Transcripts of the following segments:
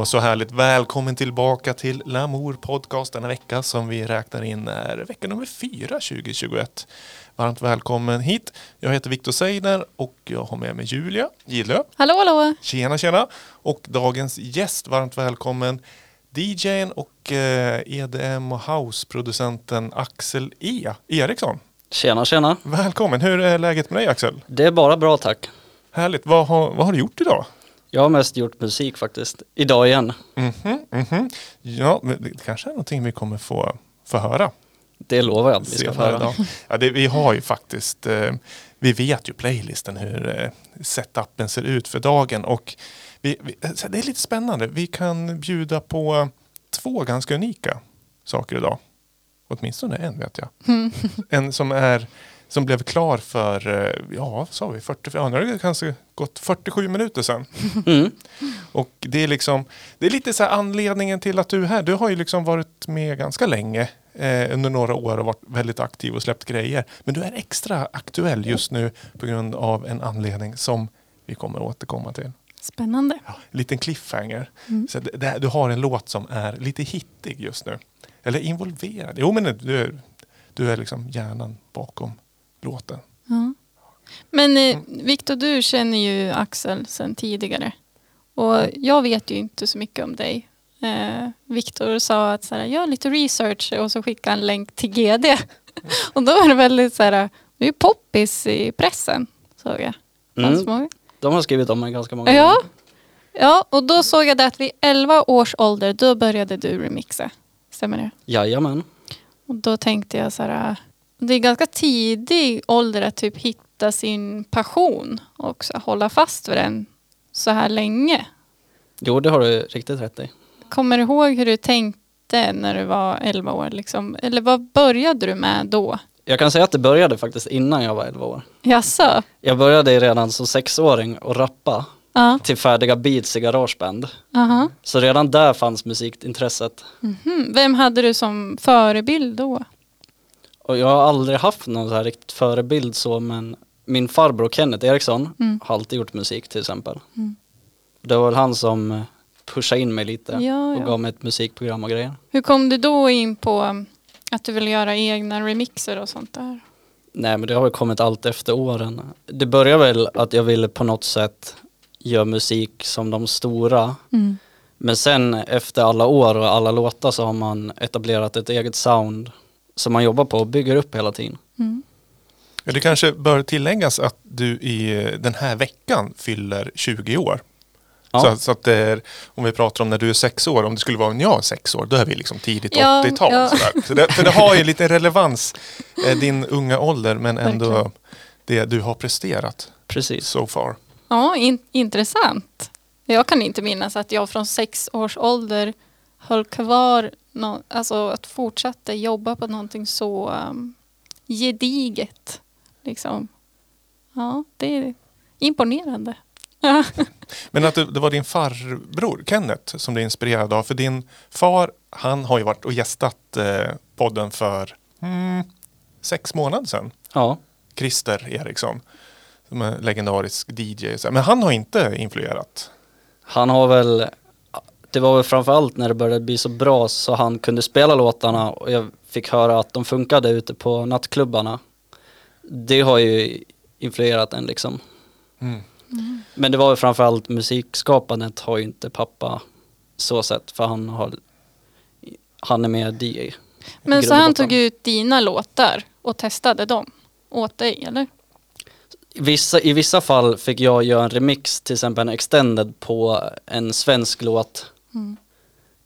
och så härligt. Välkommen tillbaka till Lamour Podcast denna vecka som vi räknar in är vecka nummer fyra 2021. Varmt välkommen hit. Jag heter Viktor Seidner och jag har med mig Julia Gidlöf. Hallå, hallå! Tjena, tjena! Och dagens gäst, varmt välkommen DJn och eh, EDM och houseproducenten Axel E. Eriksson. Tjena, tjena. Välkommen! Hur är läget med dig Axel? Det är bara bra tack. Härligt! Vad har, vad har du gjort idag? Jag har mest gjort musik faktiskt. Idag igen. Mhm, mhm. Ja, men det kanske är någonting vi kommer få, få höra. Det lovar jag att vi ska få höra. idag. Ja, det, vi har ju faktiskt, eh, vi vet ju playlisten hur eh, setupen ser ut för dagen och vi, vi, det är lite spännande. Vi kan bjuda på två ganska unika saker idag. Åtminstone en vet jag. En som är som blev klar för, eh, ja sa vi, 40, ja, nu har det kanske gått 47 minuter sedan. Mm. Och det är liksom, det är lite så här anledningen till att du är här. Du har ju liksom varit med ganska länge eh, under några år och varit väldigt aktiv och släppt grejer. Men du är extra aktuell just nu på grund av en anledning som vi kommer att återkomma till. Spännande. Ja, en liten cliffhanger. Mm. Så det, det, du har en låt som är lite hittig just nu. Eller involverad. Jo men du är, du är liksom hjärnan bakom låten. Ja. Men eh, Viktor, du känner ju Axel sedan tidigare. Och jag vet ju inte så mycket om dig. Eh, Viktor sa att så här, gör lite research och så skickade han en länk till GD. och då var det väldigt så här, du är poppis i pressen, såg jag. Mm. Många. De har skrivit om mig ganska många Ja. gånger. ja, och då såg jag det att vid 11 års ålder, då började du remixa. Stämmer det? Jajamän. Och då tänkte jag så här, det är ganska tidig ålder att typ hitta sin passion och hålla fast vid den så här länge. Jo, det har du riktigt rätt i. Kommer du ihåg hur du tänkte när du var 11 år? Liksom? Eller vad började du med då? Jag kan säga att det började faktiskt innan jag var 11 år. Jaså? Jag började redan som sexåring att rappa Ja. till färdiga beats i garageband. Aha. Så redan där fanns musikintresset. Mhm. Vem hade du som förebild då? Och jag har aldrig haft någon så här riktigt förebild så men min farbror Kenneth Eriksson Mm. har alltid gjort musik till exempel. Mm. Det var väl han som eh, pushade in mig lite Ja, och ja. gav mig ett musikprogram och grejer. Hur kom du då in på um, att du ville göra egna remixer och sånt där? Nej men det har väl kommit allt efter åren. Det började väl att jag ville på något sätt göra musik som de stora. Mm. Men sen efter alla år och alla låtar så har man etablerat ett eget sound som man jobbar på och bygger upp hela tiden. Mm. Ja, Det kanske bör tilläggas att du i eh, den här veckan fyller 20 år. Ja. Så, så att det är, om vi pratar om när du är sex år, om det skulle vara när jag är sex år, då är vi liksom tidigt Ja, 80-tal. ja. Så det, för det har ju lite relevans, eh, din unga ålder, men ändå Verkligen. det du har presterat Precis. so far. Ja, in, intressant. Jag kan inte minnas att jag från sex års ålder höll kvar, nå- alltså att fortsätta jobba på någonting så um, gediget. Liksom. Ja, det är imponerande. Men att det, det var din farbror Kenneth som du är inspirerad av. För din far, han har ju varit och gästat eh, podden för mm, sex månader sedan. Ja. Christer Eriksson. Som är legendarisk DJ. Men han har inte influerat. Han har väl, det var väl framförallt när det började bli så bra så han kunde spela låtarna och jag fick höra att de funkade ute på nattklubbarna. Det har ju influerat en liksom. Mm. Men det var väl framförallt musikskapandet har ju inte pappa så sett för han har, han är mer DJ. Men så han tog ut dina låtar och testade dem åt dig, eller? Vissa, I vissa fall fick jag göra en remix, till exempel en extended på en svensk låt. Mm.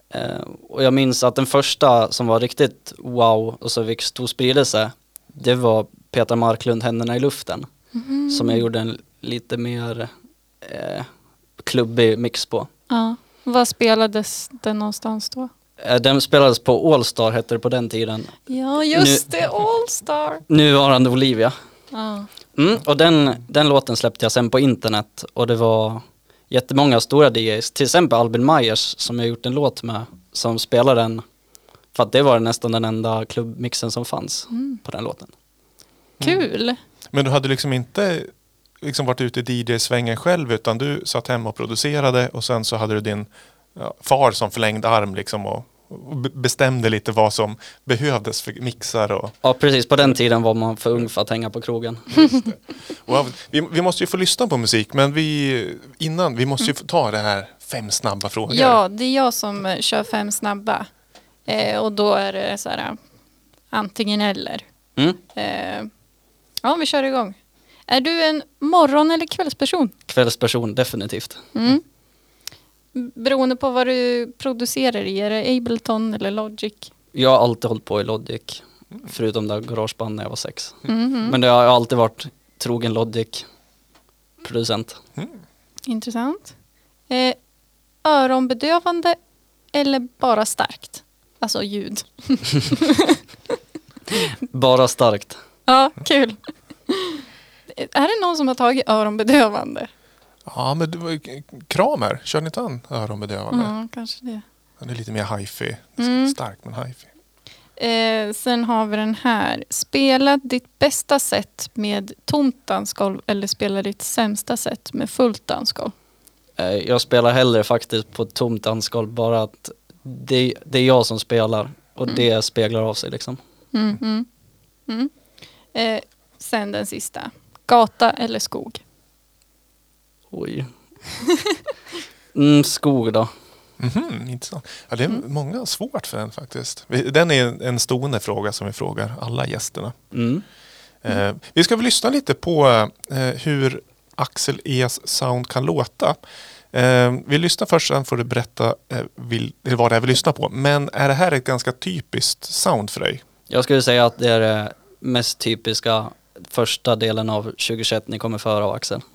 Eh, och jag minns att den första som var riktigt wow och så fick stor spridelse, det var Peter Marklund, Händerna i luften. Mhm. Som jag gjorde en lite mer eh, klubbig mix på. Ja. Var spelades den någonstans då? Eh, den spelades på Allstar hette det på den tiden. Ja, just det, Allstar. Nuvarande Olivia. Ja. Mm, och den, den låten släppte jag sen på internet och det var jättemånga stora DJs, till exempel Albin Myers som jag gjort en låt med, som spelade den, för att det var nästan den enda klubbmixen som fanns Mm. på den låten. Kul. Men du hade liksom inte liksom varit ute i DJ-svängen själv utan du satt hemma och producerade och sen så hade du din ja, far som förlängd arm liksom och, bestämde lite vad som behövdes för mixar och, Ja precis, på den tiden var man för ung för att hänga på krogen. och vi, vi måste ju få lyssna på musik men vi innan, vi måste ju få ta det här fem snabba frågor. Ja, det är jag som eh, kör fem snabba. Eh, och då är det så här eh, antingen eller. Mm. Eh, ja, vi kör igång. Är du en morgon eller kvällsperson? Kvällsperson, definitivt. Mm. Beroende på vad du producerar i, är det Ableton eller Logic? Jag har alltid hållit på i Logic, förutom där garageband när jag var sex. Mhm. Men det har jag alltid varit trogen Logic-producent. Intressant. Eh, öronbedövande eller bara starkt? Alltså ljud. Bara starkt. Ja, kul. är det någon som har tagit öronbedövande? Ja men det var, ju- Kramer, kör ni inte han öronbedövande? Ja, kanske det. Han är lite mer hifi. Mm. Stark men hifi. Eh, sen har vi den här. Spela ditt bästa set med tomt dansgolv eller spela ditt sämsta set med fullt dansgolv. Eh, Jag spelar hellre faktiskt på tomt dansgolv, bara att det, det är jag som spelar och det speglar av sig liksom. Mm, mm, mm. Eh, sen den sista. Gata eller skog? Oj. Mm, skog då. Mhm, intressant. Ja, det är Mm. många svårt för den faktiskt. Den är en- en stående fråga som vi frågar alla gästerna. Mm. Eh, vi ska väl lyssna lite på eh, hur Axel E's sound kan låta. Eh, vi lyssnar först, sen får du berätta eh, vill, vad det är vi lyssnar på. Men är det här ett ganska typiskt sound för dig? Jag skulle säga att det är det mest typiska första delen av 2021 ni kommer föra av Axel.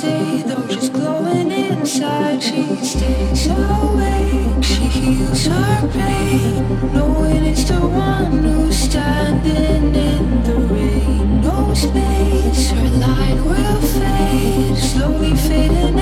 stay. Though just glowing inside, she stays awake. She heals her pain, knowing it's the one who's standing in the rain. No space, her light will fade, slowly fading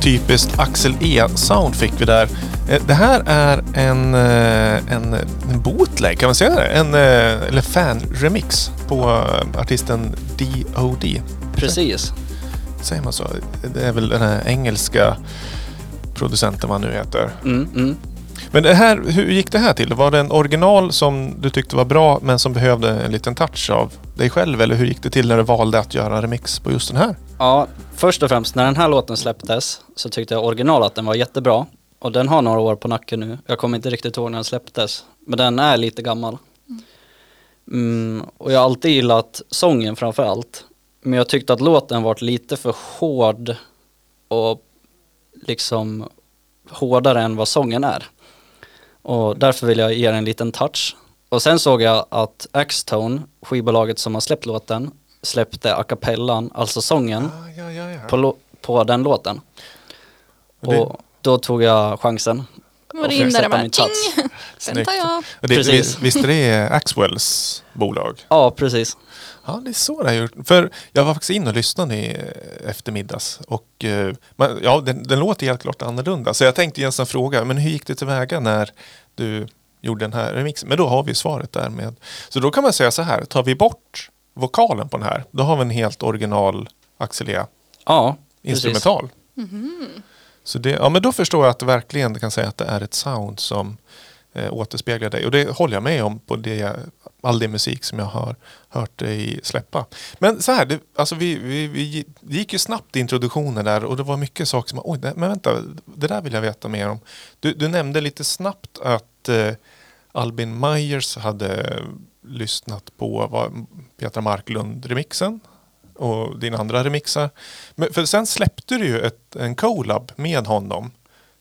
typiskt Axel E-sound fick vi där. Eh, det här är en, eh, en, en bootleg, kan man säga det? En, eh, eller fan-remix på artisten D.O.D. Precis. Säger man så? Det är väl den här engelska producenten vad han nu heter. Mm, mm. Men det här, hur gick det här till? Var det en original som du tyckte var bra men som behövde en liten touch av dig själv? Eller hur gick det till när du valde att göra en remix på just den här? Ja, först och främst när den här låten släpptes så tyckte jag original att den var jättebra. Och den har några år på nacken nu. Jag kommer inte riktigt ihåg när den släpptes. Men den är lite gammal. Mm, och jag har alltid gillat sången framför allt. Men jag tyckte att låten varit lite för hård och liksom hårdare än vad sången är. Och därför vill jag ge den en liten touch. Och sen såg jag att Axtone, skivbolaget som har släppt låten, släppte a cappellan, alltså sången, Ah, ja, ja, ja. på, på den låten. Och det- Och då tog jag chansen. Var det och in där bara min touch. Den tar jag. Och det, Precis. Visst är det Axwells bolag? Ja, precis. Ja, det är så det har gjort. För jag var faktiskt inne och lyssnade i eh, eftermiddags. Och eh, ja, den, den låter helt klart annorlunda. Så jag tänkte egentligen fråga, men hur gick det tillväga när du gjorde den här remixen? Men då har vi svaret där med. Så då kan man säga så här, tar vi bort vokalen på den här, då har vi en helt original Axel E Ja, instrumental. Så det, ja, men då förstår jag att verkligen kan säga att det är ett sound som eh, återspeglar dig. Och det håller jag med om på det, all den musik som jag har hört dig släppa. Men så här, det, alltså vi, vi, vi det gick ju snabbt i introduktionen där och det var mycket saker som, oj, det, men vänta, det där vill jag veta mer om. Du, du nämnde lite snabbt att eh, Albin Myers hade lyssnat på vad, Petra Marklund-remixen och dina andra remixar. Men för sen släppte du ju ett, en collab med honom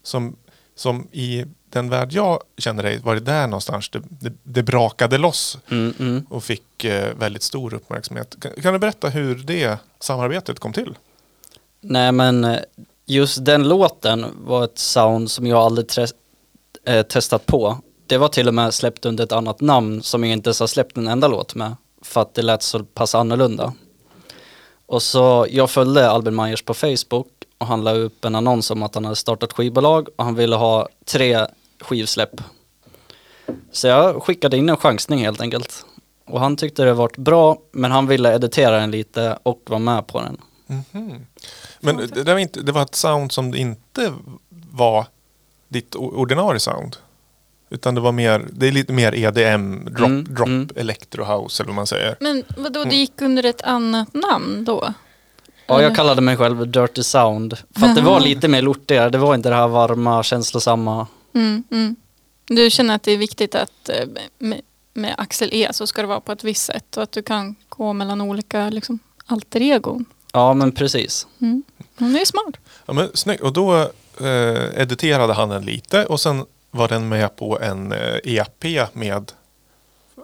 som, som i den värld jag känner dig var det där någonstans det, det, det brakade loss Mm, mm. och fick eh, väldigt stor uppmärksamhet. Kan, kan du berätta hur det samarbetet kom till? Nej men eh, just den låten var ett sound som jag aldrig tre- eh, testat på. Det var till och med släppt under ett annat namn som jag inte ens har släppt en enda låt med. För att det lät så pass annorlunda. Och så jag följde Albin Myers på Facebook och han la upp en annons om att han hade startat skivbolag och han ville ha tre skivsläpp. Så jag skickade in en chansning helt enkelt. Och han tyckte det var bra men han ville editera den lite och vara med på den. Mhm. Men det, var inte, det var ett sound som inte var ditt ordinarie sound? Utan det var mer, det är lite mer EDM, drop, Mm, drop mm. electro house eller vad man säger. Men vadå, det gick under ett annat namn då? Ja, jag kallade mig själv Dirty Sound. För att det var lite mer lortigare. Det var inte det här varma, känslosamma. Mm, mm. Du känner att det är viktigt att eh, med, med Axel E så ska det vara på ett visst sätt och att du kan gå mellan olika liksom, alter egon. Ja, men precis. Mm. Det är smart. Ja, men, snyggt. Och då eh, editerade han den lite och sen var den med på en eh, EP med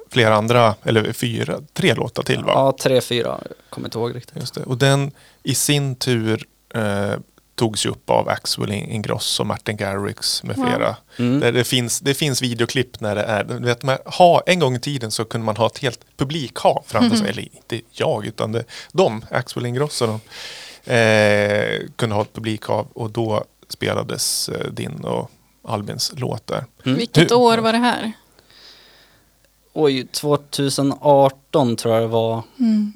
flera andra, eller fyra, tre låtar till va? Ja, tre, fyra. Jag kommer inte ihåg riktigt. Just det. Och den i sin tur eh, togs ju upp av Axel Ingrosso, Martin Garrix med flera. Mm. Där det, finns, det finns videoklipp när det är, vet, man, ha, en gång i tiden så kunde man ha ett helt publikhav framför sig, eller inte jag utan det, de, Axel Ingrosso, de, eh, kunde ha ett publikhav och då spelades eh, din och Albins låt där. Mm. Vilket Hur- år var det här? Oj, 2018 tror jag det var Mm.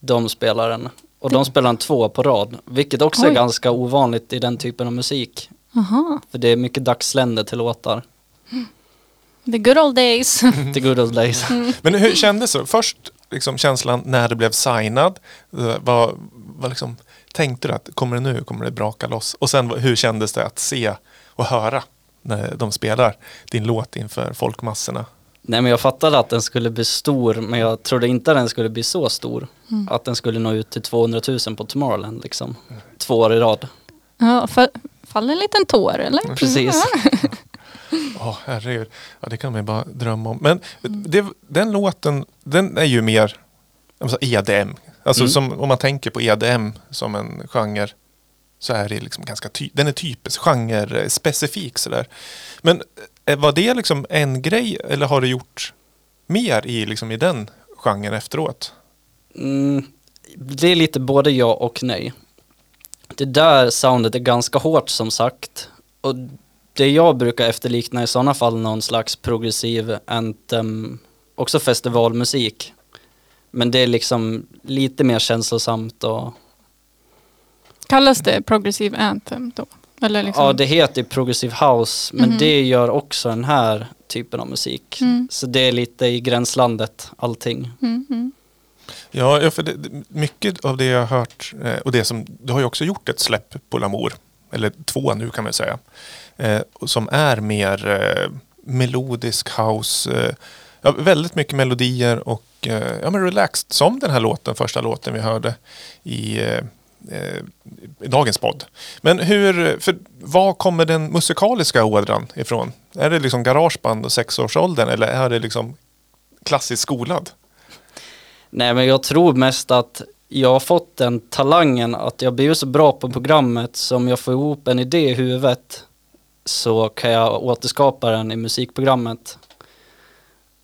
de spelaren. Och de spelar en två på rad. Vilket också är Oj. ganska ovanligt i den typen av musik. Aha. För det är mycket dagsländer till låtar. The good old days. The good old days. Men hur kändes det? Först liksom känslan när det blev signad. Vad, vad liksom, tänkte du att kommer det nu, kommer det braka loss? Och sen hur kändes det att se och höra när de spelar din låt inför folkmassorna? Nej men jag fattade att den skulle bli stor men jag trodde inte att den skulle bli så stor. Att den skulle nå ut till 200 000 på Tomorrowland liksom. Två år i rad. ja, fa- faller en liten tår eller? Precis. Ja, herregud. Ja, det kan man ju bara drömma om. Men det, den låten, den är ju mer alltså EDM. Alltså Mm. som, om man tänker på EDM som en genre så är det liksom ganska ty- den är typisk, genre-specifik sådär. Men var det liksom en grej eller har du gjort mer i, liksom, i den genren efteråt? Mm, det är lite både ja och nej. det där soundet är ganska hårt som sagt. Och det jag brukar efterlikna i sådana fall någon slags progressiv anthem, också festivalmusik. Men det är liksom lite mer känslosamt och Kallas det progressive anthem då? Eller liksom? ja det heter ju progressive house men Mhm. det gör också den här typen av musik. Mm. Så det är lite i gränslandet allting. Mm, mm. Ja, ja, för det, mycket av det jag har hört eh, och det som, du har ju också gjort ett släpp på Lamour, eller två nu kan man säga, eh, som är mer eh, melodisk house, ja, väldigt mycket melodier och ja, men relaxed, som den här låten, första låten vi hörde i, eh, i dagens podd. Men hur, för var kommer den musikaliska ådran ifrån? Är det liksom garageband och sexårsåldern eller är det liksom klassiskt skolad? Nej men jag tror mest att jag har fått den talangen att jag blivit så bra på programmet som jag får ihop en idé i huvudet så kan jag återskapa den i musikprogrammet.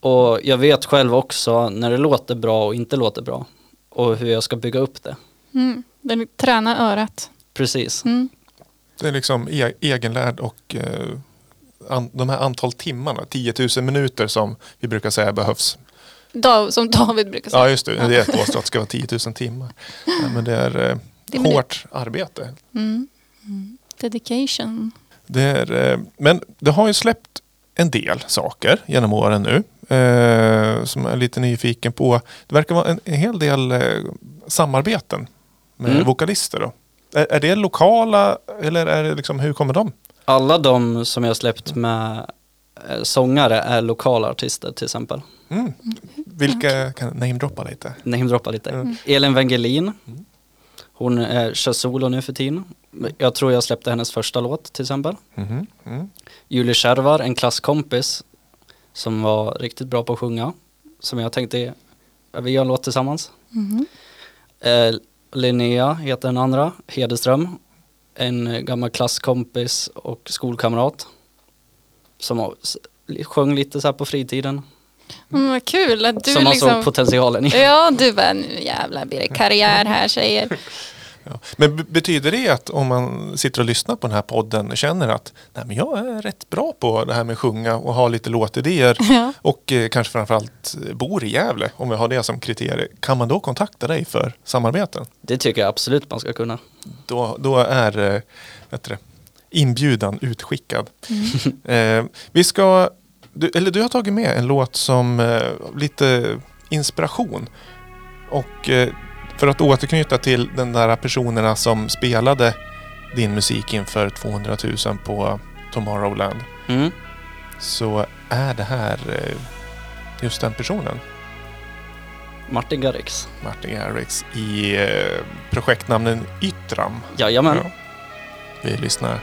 Och jag vet själv också när det låter bra och inte låter bra och hur jag ska bygga upp det. Mm. Den tränar örat. Precis. Mm. Det är liksom e- egenlärd och eh, an, de här antal timmarna, 10 000 minuter som vi brukar säga behövs. Da, som David brukar säga. Ja just det, det är ett påstå att det ska vara 10 000 timmar. Ja, men det är eh, Det är väl det. hårt arbete. Mm. Mm. Dedication. Det är, eh, men det har ju släppt en del saker genom åren nu. Eh, som jag är lite nyfiken på. Det verkar vara en, en hel del eh, samarbeten med Mm. vokalister. Då. Är, är det lokala eller är det liksom, hur kommer de? Alla de som jag släppt med eh, sångare är lokala artister till exempel. Mm. Vilka kan namedroppa lite? Namedroppa lite. Mm. Elin Wengelin. Hon eh, kör solo nu för tiden. Jag tror jag släppte hennes första låt till exempel. Mhm. Mm. Julie Kärvar, en klasskompis som var riktigt bra på att sjunga. Som jag tänkte, vi gör en låt tillsammans. Mhm. Eh, Linnea heter den andra, Hedeström. En gammal klasskompis och skolkamrat. Som sjöng lite så här på fritiden. Mm, vad kul att du som man såg liksom... potentialen i. Ja, du bara nu jävlar blir det karriär här tjejer. Ja. Men betyder det att om man sitter och lyssnar på den här podden känner att Nej, men jag är rätt bra på det här med att sjunga och ha lite låtidéer Ja. och eh, kanske framförallt eh, bor i Gävle om vi har det som kriterium. Kan man då kontakta dig för samarbeten? Det tycker jag absolut man ska kunna. Då, då är eh, det, inbjudan utskickad. Eh, vi ska, du, eller du har tagit med en låt som eh, lite inspiration. Och eh, för att återknyta till den där personerna som spelade din musik inför 200 000 på Tomorrowland. Mm. Så är det här eh, just den personen. Martin Garrix. Martin Garrix i eh, projektnamnen Yttram. Jajamän. Ja. Vi lyssnar.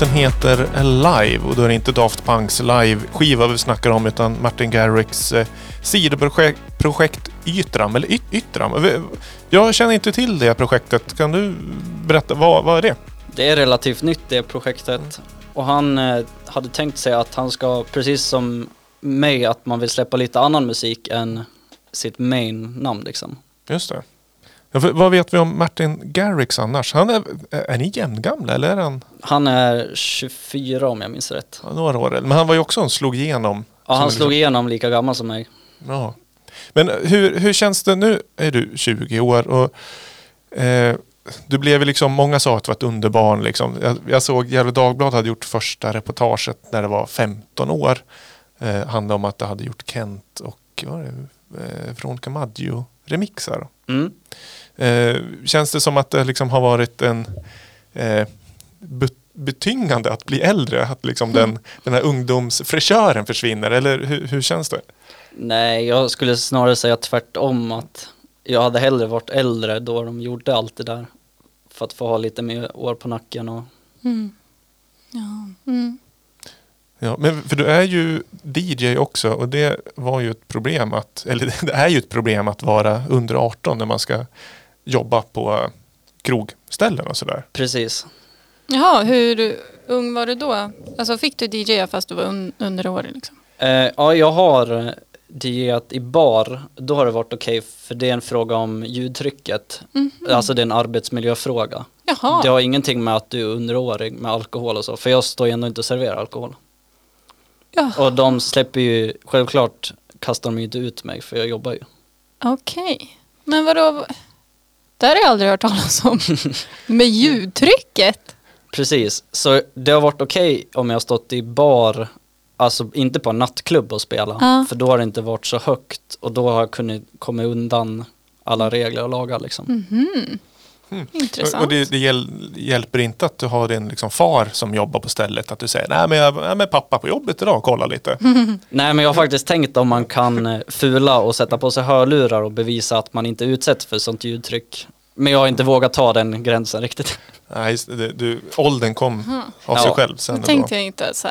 Låten heter Alive och då är det inte Daft Punks live-skiva vi snackar om utan Martin Garrix eh, sidoprojekt projekt Ytram, eller Yt Ytram. V- Jag känner inte till det projektet. Kan du berätta, vad, vad är det? Det är relativt nytt det projektet. Och han eh, hade tänkt sig att han ska, precis som mig, att man vill släppa lite annan musik än sitt main-namn liksom. Just det. Ja, vad vet vi om Martin Garrix annars? Han är, är ni jämngamla eller är han Han är 24 om jag minns rätt. ja, några år? Men han var ju också en slog igenom. Ja, han slog liksom- igenom lika gammal som mig. Ja. Men hur, hur känns det nu? Är du 20 år och eh, du blev liksom, många sa att du var ett underbarn liksom. Jag, jag såg Gefle Dagblad hade gjort första reportaget när det var 15 år. Eh, handlade om att det hade gjort Kent och vad var det, eh, Veronica Maggio remixar. Mm. Eh, känns det som att det liksom har varit en eh, bet- betyngande att bli äldre? Att liksom den, den här ungdomsfräschören försvinner? Eller hur, hur känns det? Nej, jag skulle snarare säga tvärtom att jag hade hellre varit äldre då de gjorde allt det där. För att få ha lite mer år på nacken och Mm. Ja. Mm. Ja, men för du är ju DJ också och det var ju ett problem att, eller det är ju ett problem att vara under 18 när man ska jobba på krogställen och sådär. precis. Jaha, hur ung var du då? Alltså fick du DJa fast du var un- underårig liksom? Eh, ja, jag har DJat i bar. Då har det varit okej för det är en fråga om ljudtrycket. Mhm. Alltså det är en arbetsmiljöfråga. Jaha. Det har ingenting med att du är underårig med alkohol och så. För jag står ju ändå inte och serverar alkohol. Ja. Och de släpper ju, självklart kastar de ju inte ut mig för jag jobbar ju. Okej. Men vadå? Det har jag aldrig hört talas om. Med ljudtrycket? Precis, så det har varit okej om jag har stått i bar, alltså inte på en nattklubb och spela. Ja. För då har det inte varit så högt och då har jag kunnat komma undan alla regler och lagar liksom. Mhm. Mm. Intressant. Och det, det hjäl- hjälper inte att du har din liksom far som jobbar på stället. Att du säger, nej men jag är med pappa på jobbet idag, kolla lite. Nej men jag har faktiskt tänkt om man kan eh, fula och sätta på sig hörlurar och bevisa att man inte utsätts för sånt ljudtryck. Men jag har inte vågat ta den gränsen riktigt. Nej, du, åldern kom av sig Ja. själv sen. Tänkte jag inte att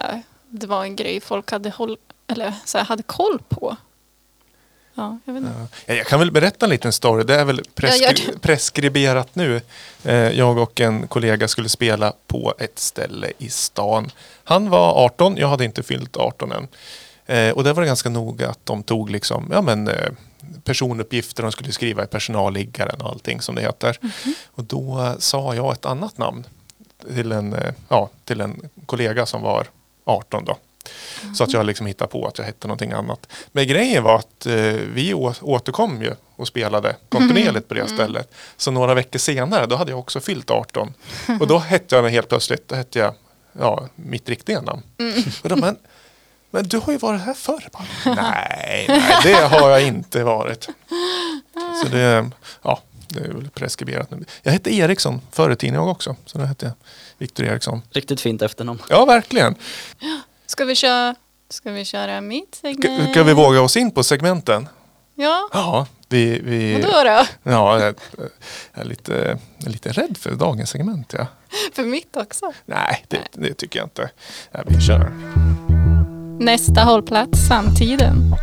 det var en grej folk hade, håll, eller, så här, hade koll på. Ja, jag vet inte. Ja, jag kan väl berätta en liten story. Det är väl preskri- det. preskriberat nu. Eh, jag och en kollega skulle spela på ett ställe i stan. Han var 18, jag hade inte fyllt 18 än. Eh, och det var ganska noga att de tog liksom, ja, men, eh, personuppgifter de skulle skriva i personalliggaren och allting som det heter. Mhm. Och då sa jag ett annat namn till en, ja, till en kollega som var 18 då. Så att jag liksom hittade på att jag hette någonting annat. Men grejen var att eh, vi återkom ju och spelade kontinuerligt på det stället. Så några veckor senare, då hade jag också fyllt 18. Och då hette jag helt plötsligt, då hette jag ja, mitt riktiga namn. Och då, men, men du har ju varit här förr. Bara, nej, nej, det har jag inte varit. Så det, ja, det är väl preskriberat nu. Jag hette Eriksson förr i tiden jag också. Så då hette jag Viktor Eriksson. Riktigt fint efternamn. Ja, verkligen. Ska vi köra, ska vi köra mitt Ska, segment? ska vi våga oss in på segmenten? Ja, Ja, vi... vi vadå då? ja, jag, jag är lite, jag är lite rädd för dagens segment. Ja. För mitt också. Nej, det, det tycker jag inte. Ja, vi kör. Nästa hållplats, samtiden.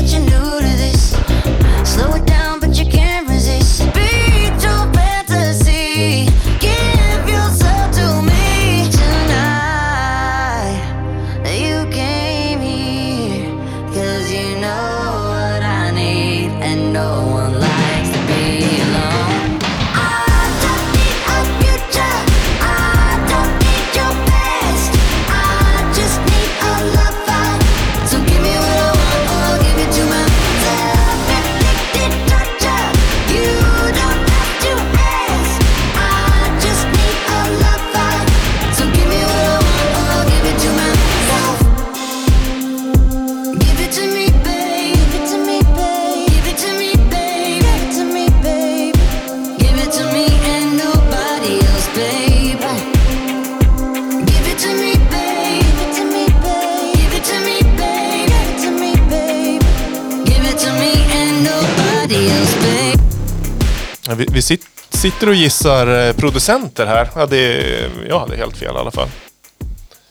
but you're new to this. Slow it down. Sitter och gissar eh, producenter här. Ja, det, jag hade helt fel i alla fall.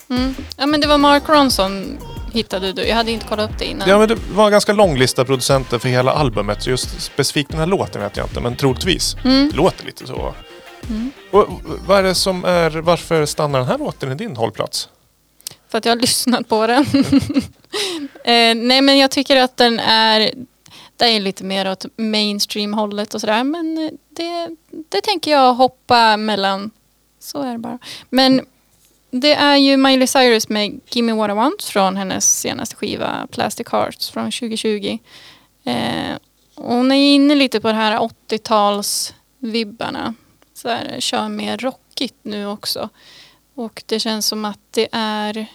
Mm. Ja men det var Mark Ronson hittade du. Jag hade inte kollat upp det innan. Ja, men det var en ganska lång lista producenter för hela albumet. Så just specifikt den här låten vet jag inte, men troligtvis. Mm. Det låter lite så. Mm. Och, vad är det som är, varför stannar den här låten i din hållplats? För att jag har lyssnat på den. eh, nej men jag tycker att den är, det är lite mer åt mainstream-hållet och sådär. Men eh, det, det tänker jag hoppa mellan. Så är det bara. Men det är ju Miley Cyrus med Gimme What I Want från hennes senaste skiva Plastic Hearts från 2020. Eh, hon är inne lite på det här 80-talsvibbarna. Så här, kör mer rockigt nu också. Och det känns som att det är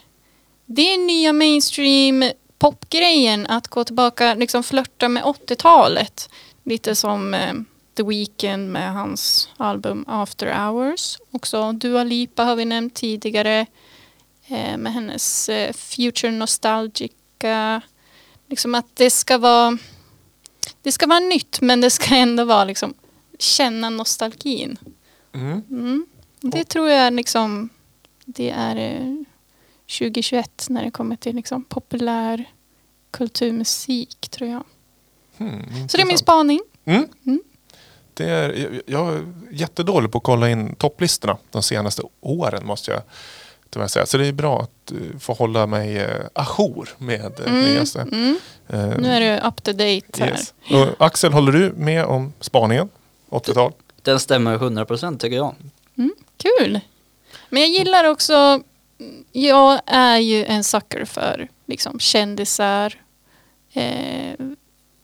det är nya mainstream popgrejen att gå tillbaka, liksom flörta med 80-talet. Lite som eh, The Weeknd med hans album After Hours. Också Dua Lipa har vi nämnt tidigare. Eh, med hennes eh, Future Nostalgica. Liksom att det ska vara det ska vara nytt men det ska ändå vara liksom känna nostalgin. Mm. Mm. Det tror jag liksom det är eh, 2021 när det kommer till liksom populär kulturmusik tror jag. Hmm, Så det är min spaning. Mm. Mm. Det är, jag, är jättedålig på att kolla in topplistorna de senaste åren måste jag tyvärr säga. Så det är bra att uh, få hålla mig uh, ajour med uh, Mm, nyaste. mm. Eh, Nu är det up to date här. yes. Och Axel, håller du med om spaningen? 80-tal? Den stämmer 100% tycker jag. Kul! Men jag gillar också, jag är ju en sucker för liksom kändisar, eh,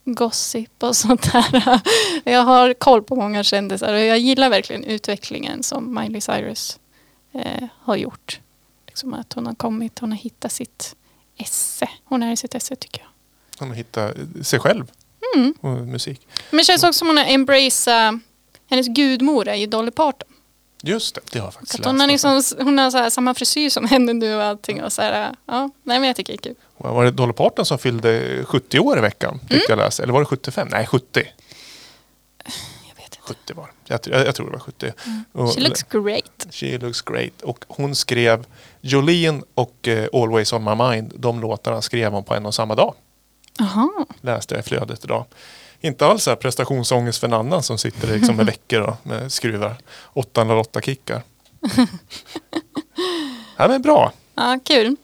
gossip och sånt där. Jag har koll på många kändisar och jag gillar verkligen utvecklingen som Miley Cyrus eh, har gjort. Liksom att hon har kommit, hon har hittat sitt esse. Hon är i sitt esse tycker jag. Hon hittar sig själv Mm. och musik. Men det känns också som hon har embraced, hennes gudmor är ju Dolly Parton. Just det, det har jag faktiskt läst. hon har, liksom, hon har så samma frisyr som henne nu och allting. Och så här, ja, nej men jag tycker det är kul. Var det Dolly Parton som fyllde 70 år i veckan? Mm. jag läste. Eller var det 75? Nej, 70. Jag vet inte. 70 var jag, jag, jag tror det var 70. Och- Mm. She looks great. She looks great. Och hon skrev Jolene och eh, Always on my mind. De låtarna skrev hon på en och samma dag. Jaha. Läste jag i flödet idag. Inte alls så här prestationsångest för en annan som sitter liksom med veckor och med skruvar 808 kickar. ja, men bra. Ja, kul.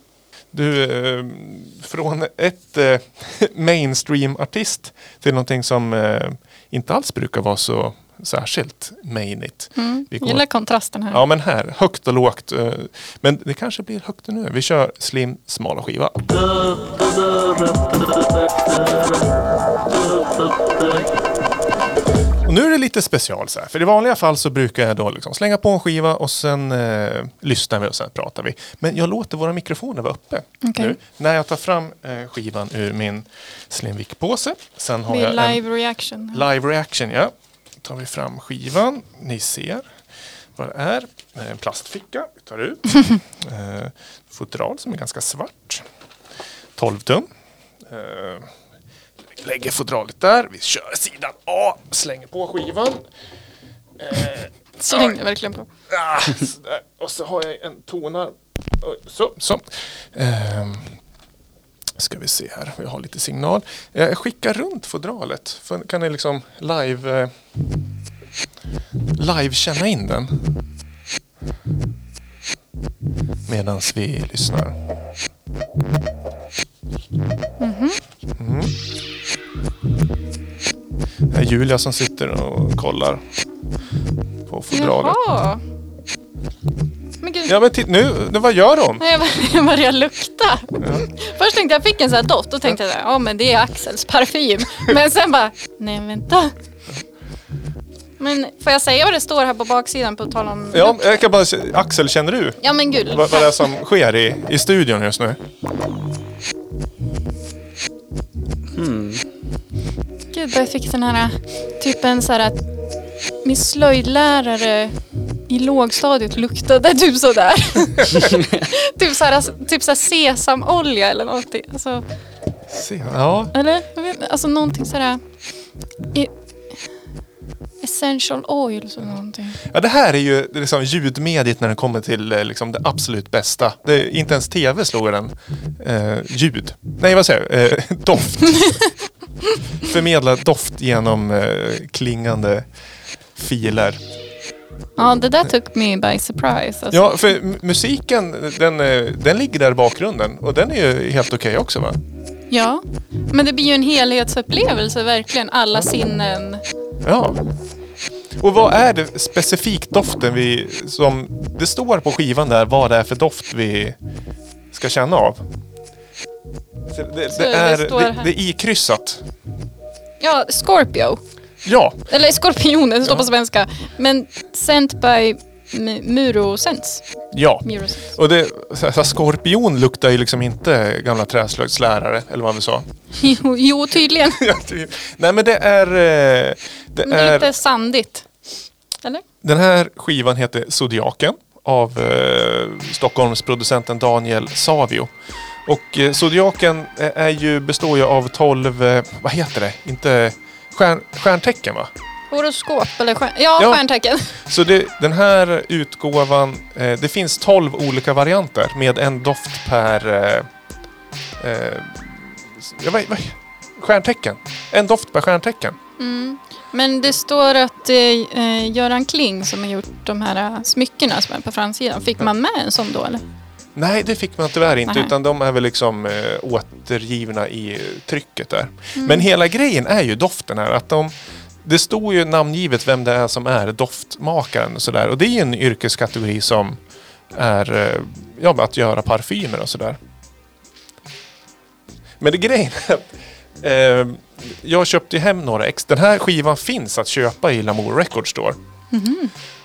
Du, eh, från ett eh, mainstream-artist till någonting som eh, inte alls brukar vara så särskilt mainigt. Mm. Vi går- Gillar kontrasten här. Ja men här, högt och lågt. eh, Men det kanske blir högt nu. Vi kör Slim, smala skiva. Och nu är det lite special så här. För i vanliga fall så brukar jag då liksom slänga på en skiva och sen eh, lyssnar vi och sen pratar vi. Men jag låter våra mikrofoner vara uppe. Okej. Nu, när jag tar fram eh, skivan ur min Slimvik-påse. Sen har jag en live reaction. Live reaction, ja. Tar vi fram skivan. Ni ser vad det är. Eh, En plastficka. Vi tar ut. eh, fodral som är ganska svart. 12 tum. Eh, lägger fodralet där. Vi kör sidan A. Slänger på skivan. Eh, det verkligen på. Ah. Och så har jag en tonar. Så, så. Ehm, ska vi se här, vi har lite signal. Eh, Jag skickar runt fodralet. För kan ni liksom live, eh, live känna in den? Medan vi lyssnar. Mm. Det är Julia som sitter och kollar på fodralet. Jaha. Men gud. Ja men titta nu, nu, vad gör hon? Nej, Jag bör- jag började lukta. Först tänkte jag fick en sån här doft och tänkte jag ja men det är Axels parfym. Men sen bara, nej vänta. Men får jag säga vad det står här på baksidan på tal om Ja, jag kan bara säga, Axel, känner du Ja men gud. vad, vad det är som sker i, i studion just nu? Gud, jag fick den här typ en så här att min slöjdlärare i lågstadiet luktade typ sådär. typ så här, typ så här sesamolja eller någonting. Alltså, Se, ja, eller? Jag vet, inte, alltså någonting sådär. I, Essential oils eller någonting. Ja, det här är ju liksom ljudmediet när det kommer till eh, liksom, det absolut bästa. Det inte ens tv slår den. Eh, ljud. Nej, vad säger jag? Eh, doft. Förmedla doft genom eh, klingande filer. Ja, det där took me by surprise. Alltså. Ja, för musiken den, eh, den ligger där i bakgrunden och den är ju helt okej också va? ja, men det blir ju en helhetsupplevelse verkligen. Alla sinnen. Ja. Och vad är det specifikt doften vi, som det står på skivan där, vad det är för doft vi ska känna av? Det, det, det är, det, det är ikryssat. Ja, Scorpio. Ja, Eller Skorpionen, det står på svenska. Men sent by M- Murosense. ja. Murosense. Och det, så här, skorpion luktar ju liksom inte gamla träslöjdslärare, eller vad vi sa. Jo, jo, tydligen. Nej men det är... eh, Det Men det är lite sandigt. Eller? Den här skivan heter Zodiaken av eh, Stockholmsproducenten Daniel Savio. Och eh, Zodiaken är, är ju, består ju av 12, eh, vad heter det? Inte stjärn, stjärntecken va? Horoskop eller stjärn... Ja, Ja. stjärntecken. Så det, den här utgåvan, eh, det finns 12 olika varianter med en doft per... Eh, eh, ja, vad, vad, stjärntecken. En doft per stjärntecken. Mm. Men det står att eh, Göran Kling som har gjort de här eh, smyckena som är på framsidan, fick man med en sån då eller? Nej, det fick man tyvärr inte. Nej. Utan de är väl liksom eh, återgivna i eh, trycket där. Mm. Men hela grejen är ju doften här. Att de, det står ju namngivet vem det är som är doftmakaren och sådär. Och det är ju en yrkeskategori som är eh, ja, att göra parfymer och sådär. Men det grejen är att, eh, jag köpte hem några ex. Den här skivan finns att köpa i Lamour Records Store.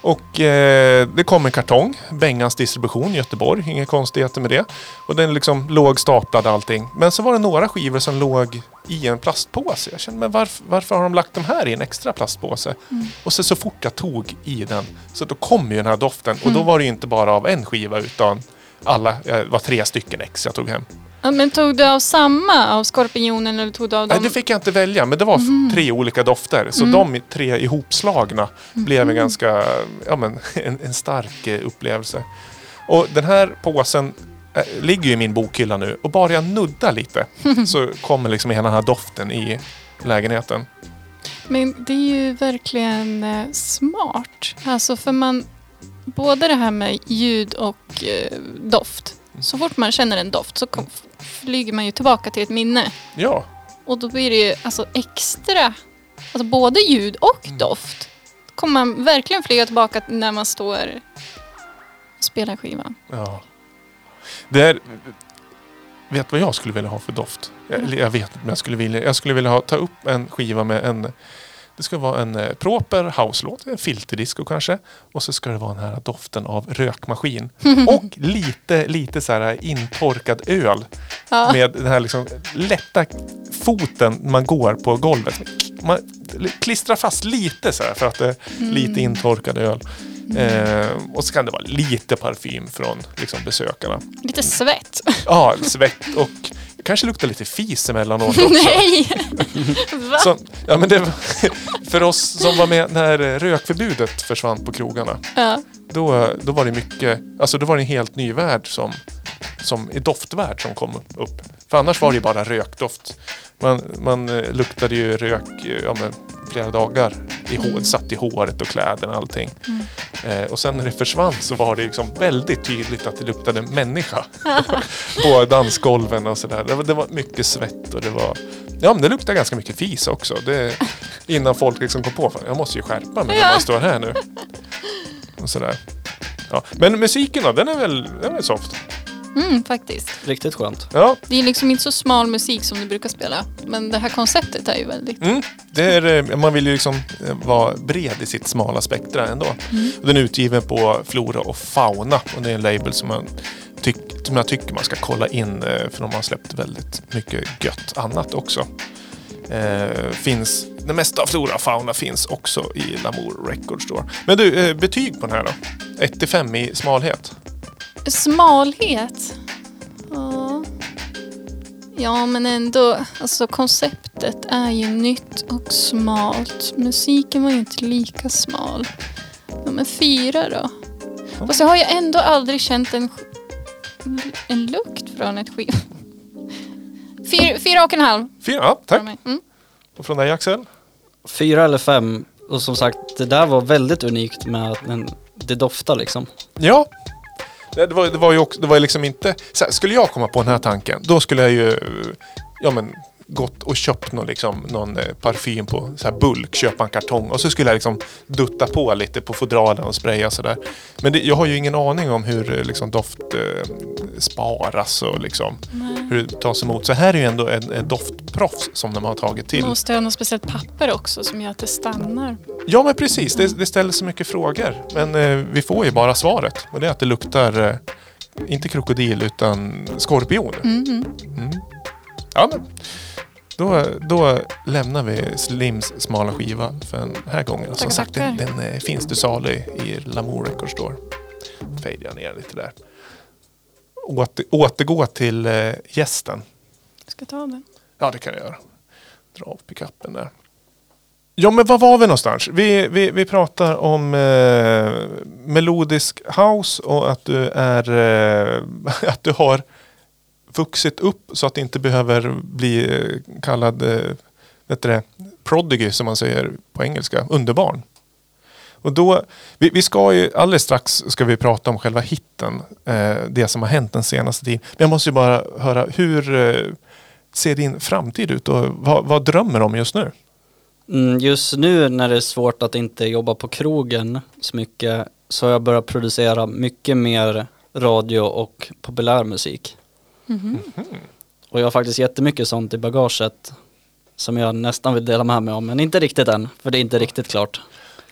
Och eh, det kom en kartong, Bengans distribution Göteborg, inga konstigheter med det. Och den liksom låg staplad allting. Men så var det några skivor som låg i en plastpåse. Jag kände, men varför, varför har de lagt de här i en extra plastpåse? Och så, så fort jag tog i den, så då kom ju den här doften. Och då var det ju inte bara av en skiva utan alla, eh, det var tre stycken ex jag tog hem. Ja, men tog du av samma av Skorpionen eller tog du av dem? Nej, det fick jag inte välja, men det var f- tre olika dofter. Så de tre ihopslagna blev en ganska, ja men, en, en stark eh, upplevelse. Och den här påsen eh, ligger ju i min bokhylla nu och bara jag nuddar lite så kommer liksom hela den här doften i lägenheten. Men det är ju verkligen eh, smart. Alltså för man, både det här med ljud och eh, doft. Så fort man känner en doft så flyger man ju tillbaka till ett minne. Ja, Och då blir det ju alltså extra, alltså både ljud och doft. Då kommer man verkligen flyga tillbaka när man står och spelar skivan. ja. Det är, vet du vad jag skulle vilja ha för doft? Jag, eller jag vet inte men jag skulle vilja. Jag skulle vilja ha, ta upp en skiva med en det ska vara en eh, proper house-låt, en filterdisco kanske. Och så ska det vara den här doften av rökmaskin. Och lite, lite så här intorkad öl. Ja. Med den här liksom lätta foten man går på golvet. Man klistrar fast lite så här för att det är lite intorkad öl. Eh, och så kan det vara lite parfym från liksom, besökarna. Lite svett. Ja, svett och kanske luktar lite fis emellanåt också. Nej! Va? Så, ja, men det, för oss som var med när rökförbudet försvann på krogarna. Ja. Då, då var det mycket, alltså då var det en helt ny värld som, som doftvärld som kom upp. För annars var det ju bara rökdoft. Man, man eh, luktade ju rök ja, men, flera dagar. I hår, satt i håret och kläderna och allting. Eh, och sen när det försvann så var det liksom väldigt tydligt att det luktade människa. på dansgolven och sådär. Det, det var mycket svett och det var... Ja men det luktade ganska mycket fis också. Det, innan folk liksom kom på, jag måste ju skärpa mig när Ja. man står här nu. Och sådär. Ja. Men musiken då, den är väl, den är väl soft? Mm, faktiskt. Riktigt skönt. Ja, Det är liksom inte så smal musik som du brukar spela. Men det här konceptet är ju väldigt... mm. det är, eh, man vill ju liksom eh, vara bred i sitt smala spektra ändå. Och Den är utgiven på Flora och Fauna och det är en label som, man tyck, som jag tycker man ska kolla in eh, för de har släppt väldigt mycket gött annat också. Eh, finns, det mesta av Flora och Fauna finns också i Lamour Records Store. Men du, eh, betyg på den här då? 1 till 5 i smalhet? Smalhet? Ja. Ja, men ändå. Alltså konceptet är ju nytt och smalt. Musiken var ju inte lika smal. Ja, men fyra då. Fast jag har ju ändå aldrig känt en, en lukt från ett skiv. Fyra, fyra och en halv. Fyra, ja, tack. Mm. Och från dig Axel? Fyra eller fem. Och som sagt, det där var väldigt unikt med att den, det doftar liksom. Ja. Det var, det var ju också, det var liksom inte... Så här, skulle jag komma på den här tanken, då skulle jag ju... Ja men gått och köpt någon, liksom, någon eh, parfym på så här bulk, köpa en kartong och så skulle jag liksom dutta på lite på fodralen och spraya sådär. Men det, jag har ju ingen aning om hur eh, liksom, doft eh, sparas och liksom, hur det tas emot. Så här är ju ändå en, en doftproffs som de har tagit till. Måste ha något speciellt papper också som gör att det stannar. Ja men precis, det, det ställer så mycket frågor. Men eh, vi får ju bara svaret. Och det är att det luktar, eh, inte krokodil utan skorpion. Mm. Mm. Ja men, då, då lämnar vi Slims smala skiva för den här gången. Som Tackar, sagt, den, den eh, finns till salu i Lamour Records Store. Fejdar jag ner lite där. Åter, återgå till eh, gästen. Ska jag ta den? Ja, det kan jag göra. Dra av pickuppen där. Ja, men var var vi någonstans? Vi, vi, vi pratar om eh, melodisk house och att du är eh, att du har vuxit upp så att det inte behöver bli eh, kallad eh, vet det, prodigy som man säger på engelska, underbarn. Och då, vi, vi ska ju, alldeles strax ska vi prata om själva hitten, eh, det som har hänt den senaste tiden. Men jag måste ju bara höra, hur eh, ser din framtid ut och vad, vad drömmer du om just nu? Mm, just nu när det är svårt att inte jobba på krogen så mycket så har jag börjat producera mycket mer radio och populärmusik. Och jag har faktiskt jättemycket sånt i bagaget som jag nästan vill dela med mig om, men inte riktigt än, för det är inte riktigt klart.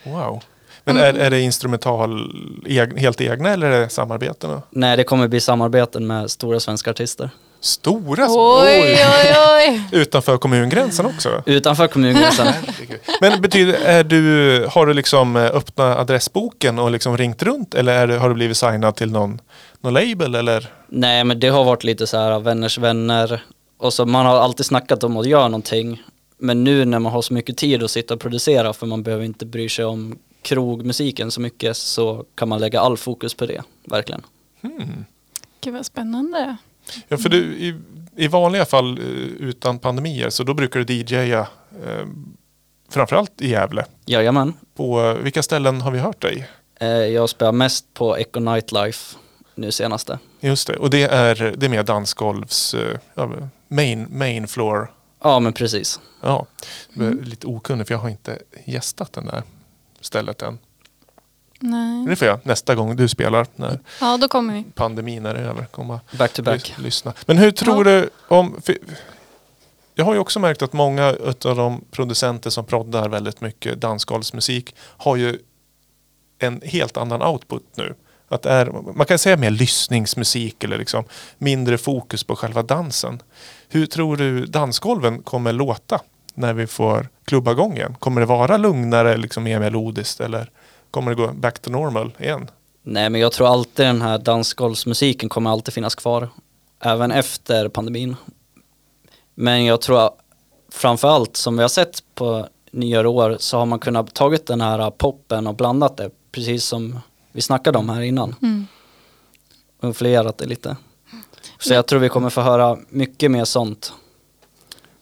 Wow. Men är, är det instrumental eg, helt egna eller är det samarbeten? Nej, det kommer bli samarbeten med stora svenska artister. Stora? Oj, oj, oj. Utanför kommungränsen också? Utanför kommungränsen. Men betyder, är du, har du liksom eh, öppnat adressboken och liksom ringt runt eller är du, har du blivit signad till någon, någon label eller? Nej, men det har varit lite så här vänners vänner. Och så man har alltid snackat om att göra någonting. Men nu när man har så mycket tid att sitta och producera för man behöver inte bry sig om krogmusiken så mycket så kan man lägga all fokus på det, verkligen. Gud vad spännande. Ja, för du, i, i vanliga fall eh, utan pandemier så då brukar du DJa eh, framförallt i Gävle. Jajamän. På eh, vilka ställen har vi hört dig? Eh, Jag spelar mest på Echo Nightlife nu senaste. Just det, och det är, det är mer dansgolvs eh, ja, main, main floor. Ja, men precis. Ja, är lite okunnig för jag har inte gästat den där stället än. Nej. Det får jag nästa gång du spelar när Ja, då kommer vi. pandemin är över. Komma Back to back. lys- lyssna. Men hur tror du om... Jag har ju också märkt att många av de producenter som proddar väldigt mycket dansgolvsmusik har ju en helt annan output nu. Att är, man kan säga mer lyssningsmusik eller liksom mindre fokus på själva dansen. Hur tror du dansgolven kommer låta när vi får klubba igång igen? Kommer det vara lugnare, liksom mer melodiskt eller kommer det gå back to normal igen? Nej, men jag tror alltid den här dansgolvsmusiken kommer alltid finnas kvar. Även efter pandemin. Men jag tror framförallt som vi har sett på nyare år så har man kunnat tagit den här poppen och blandat det. Precis som vi snackade om här innan. Mm. Och influerat det lite. Så jag tror vi kommer få höra mycket mer sånt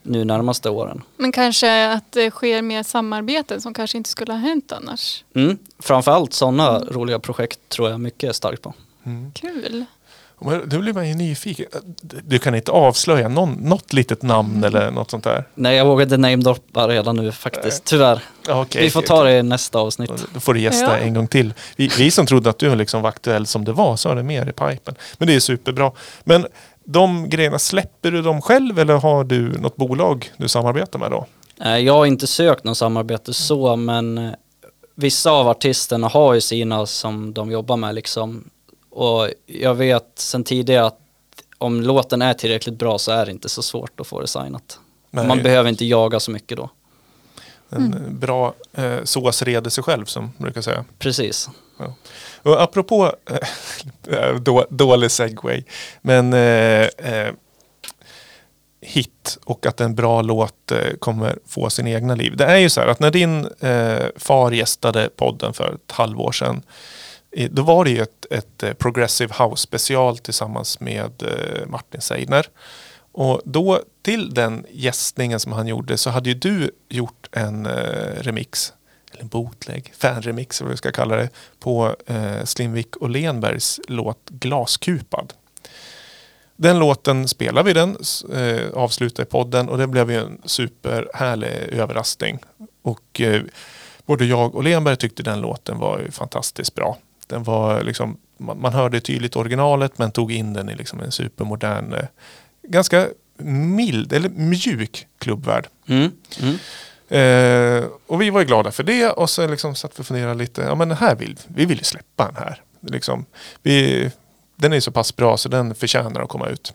nu närmaste åren. Men kanske att det sker mer samarbeten som kanske inte skulle ha hänt annars. Mm. Framförallt sådana roliga projekt tror jag mycket starkt på. Kul. Nu blir man ju nyfiken. Du kan inte avslöja någon, något litet namn eller något sånt där? Nej, jag vågar inte namedroppa redan nu faktiskt, tyvärr. Okej, vi får ta det i nästa avsnitt. Då får du gästa Ja. en gång till. Vi, vi som trodde att du liksom var aktuell som det var så har det mer i pipen. Men det är superbra. Men de grejerna, släpper du dem själv eller har du något bolag du samarbetar med då? Jag har inte sökt någon samarbete så, men eh, vissa av artisterna har ju sina som de jobbar med liksom. Och jag vet sen tidigare att om låten är tillräckligt bra så är det inte så svårt att få det signat. Nej. Man behöver inte jaga så mycket då. En bra eh, sås reder sig själv som man brukar säga. Precis. Och apropå eh, då, dålig segway. Men eh, eh, hit och att en bra låt eh, kommer få sin egna liv. Det är ju så här att när din eh, far gästade podden för ett halvår sedan då var det ju ett, ett eh, Progressive House special tillsammans med eh, Martin Seidner. Och då till den gästningen som han gjorde så hade ju du gjort en eh, remix, eller en bootleg, fanremix eller vad vi ska kalla det, på Slimvik och Lenbergs låt Glaskupad. Den låten spelar vi den, eh, avslutar i podden och det blev ju en superhärlig överraskning. Och eh, både jag och Lenberg tyckte den låten var fantastiskt bra. Den var liksom, man, man hörde tydligt originalet men tog in den i liksom en supermodern, eh, ganska mild eller mjuk klubbvärld. Mm. Mm. Eh, och vi var ju glada för det och så liksom satt vi och funderade lite. Ja men den här vill, vi vill släppa den här. Liksom, vi, den är så pass bra så den förtjänar att komma ut.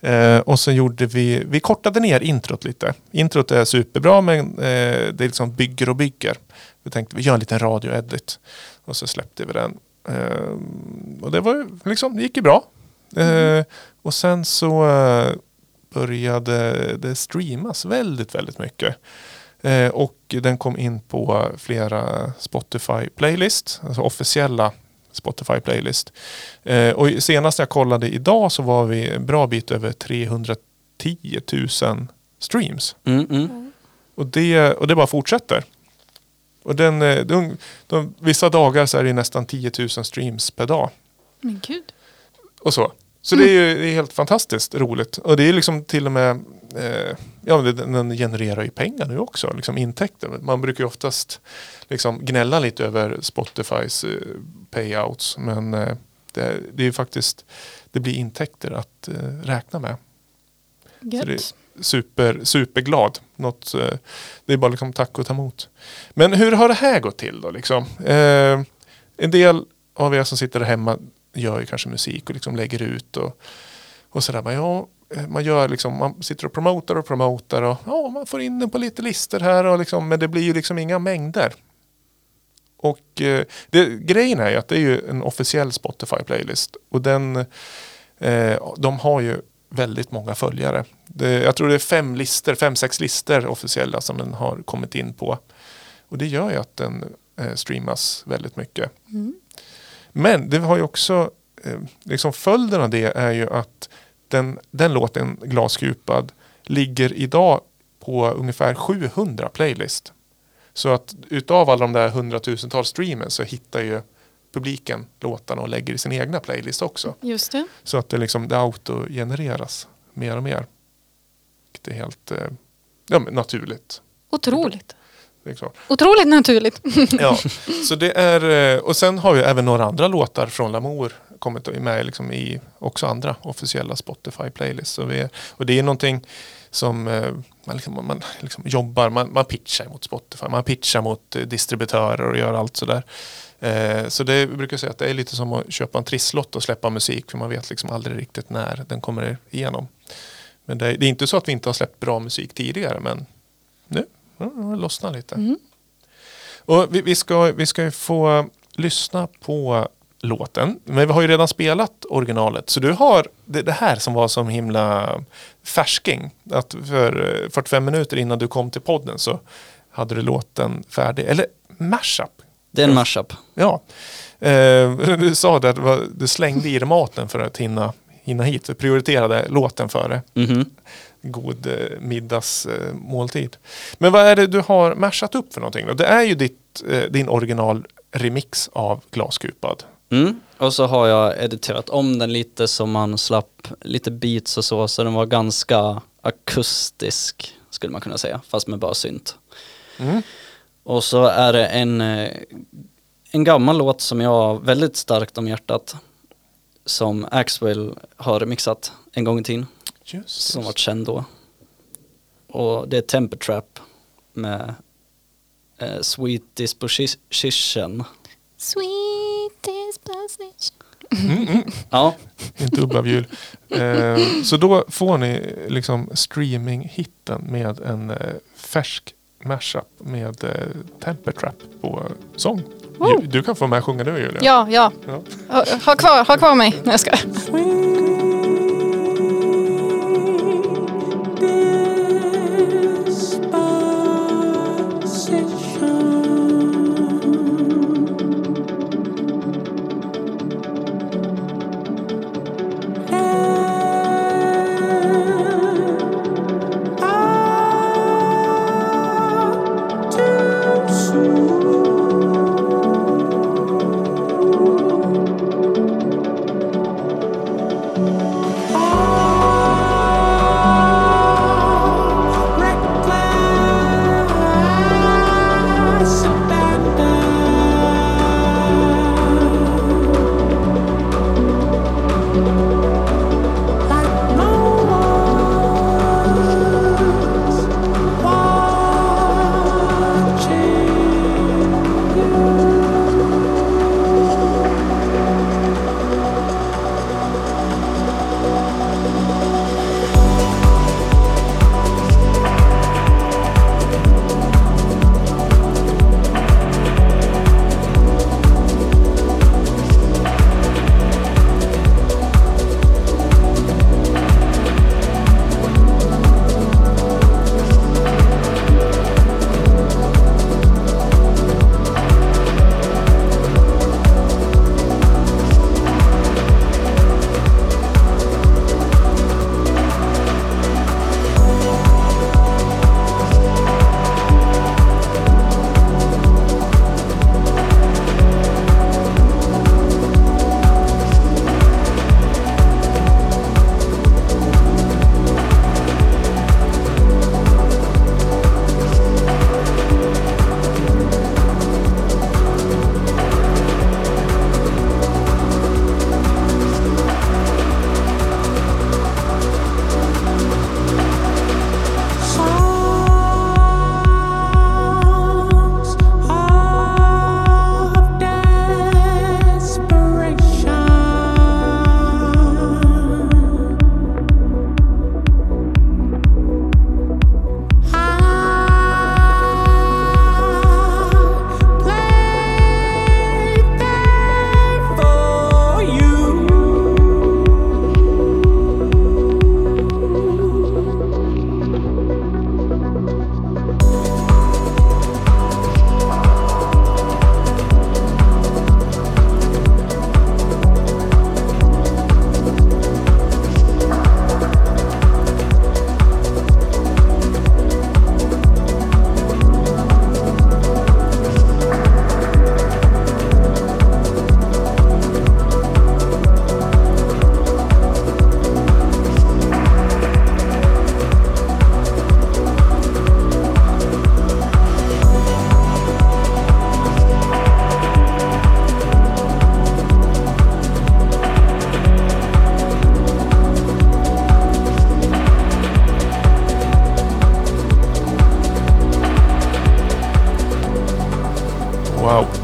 Eh, och så gjorde vi, vi kortade ner introt lite. Introt är superbra men eh, det är liksom bygger och bygger. Vi tänkte vi gör en liten radio-edit. Och så släppte vi den. Eh, och det var liksom, det gick ju bra. Eh, och sen så eh, började det streamas väldigt, väldigt mycket. Eh, och den kom in på flera Spotify-playlist, alltså officiella Spotify-playlist. Eh, och senast jag kollade idag så var vi en bra bit över 310 000 streams. Mm. Mm. Och det, och det bara fortsätter. Och den, eh, de, de, vissa dagar så är det nästan 10 000 streams per dag. Men gud. Och så. Så det är ju det är helt fantastiskt roligt. Och det är liksom till och med, eh, ja den genererar ju pengar nu också, liksom intäkter. Man brukar ju oftast liksom gnälla lite över Spotifys eh, payouts. Men eh, det, det är ju faktiskt, det blir intäkter att eh, räkna med. Gött. Super, superglad. Något, eh, det är bara liksom tack och ta emot. Men hur har det här gått till då? Liksom? Eh, en del av er som sitter där hemma gör ju kanske musik och liksom lägger ut och, och sådär. Men ja, eh, man, gör liksom, man sitter och promotar och promotar och ja, man får in den på lite listor här och liksom, men det blir ju liksom inga mängder. Och eh, det, grejen är ju att det är ju en officiell Spotify-playlist och den, eh, de har ju väldigt många följare. Det, jag tror det är fem listor, fem, sex listor officiella som den har kommit in på. Och det gör ju att den eh, streamas väldigt mycket. Men det har ju också, eh, liksom följden av det är ju att den, den låten Glaskupad ligger idag på ungefär 700 playlist. Så att utav alla de där hundratusentals streamen så hittar ju publiken låtarna och lägger i sin egna playlist också. Just det. Så att det, liksom, det autogenereras mer och mer. Det är helt eh, ja, naturligt. Otroligt. Klart. Otroligt naturligt. Ja, så det är, eh, och sen har ju även några andra låtar från Lamour kommit med liksom i också andra officiella Spotify-playlists. Och det är någonting som eh, man, liksom, man liksom jobbar, man, man pitchar mot Spotify, man pitchar mot eh, distributörer och gör allt sådär. Eh, så det brukar säga att det är lite som att köpa en trisslott och släppa musik för man vet liksom aldrig riktigt när den kommer igenom. Men det är, inte så att vi inte har släppt bra musik tidigare men nu ja, det har lossnat lite. Och vi, vi, ska, vi ska få lyssna på låten. Men vi har ju redan spelat originalet. Så du har det, det här som var som himla färsking. Att för eh, 45 minuter innan du kom till podden så hade du låten färdig. Eller mashup. Det är en mashup. Ja. Eh, du sa det att du slängde i dig maten för att hinna, hinna hit. Du prioriterade låten före Mhm. god eh, middagsmåltid. Men vad är det du har mashat upp för någonting? Då? Det är ju ditt, eh, din original remix av Glaskupad. Mm. Och så har jag editerat om den lite så man slapp lite beats och så, så den var ganska akustisk skulle man kunna säga, fast med bara synt. Mm. Och så är det en, eh, en gammal låt som jag har väldigt starkt om hjärtat som Axwell har remixat en gång i tiden, Just, som vart känd då. Och det är Temper Trap med eh, Sweet Disposition. Sweet disposition. Ja, En dubbavjul. eh, så då får ni liksom streaming-hitten med en eh, färsk mashup med eh, Temper Trap på sång. Wow. Du, du kan få med och sjunga du Julia. Ja, ja. Ja. Ha, ha, kvar, ha kvar mig. Nej, jag ska.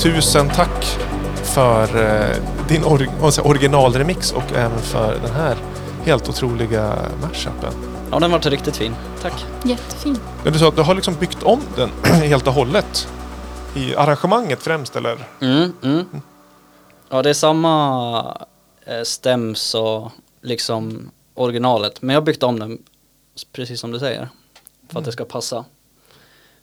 Tusen tack för eh, din or originalremix och även för den här helt otroliga mashupen. Ja, den var riktigt fin. Tack. Jättefin. Men du sa att du har liksom byggt om den helt och hållet. I arrangemanget främst eller? Mm, mm. Ja, det är samma eh, stäms och liksom originalet. Men jag har byggt om den precis som du säger. För att det ska passa.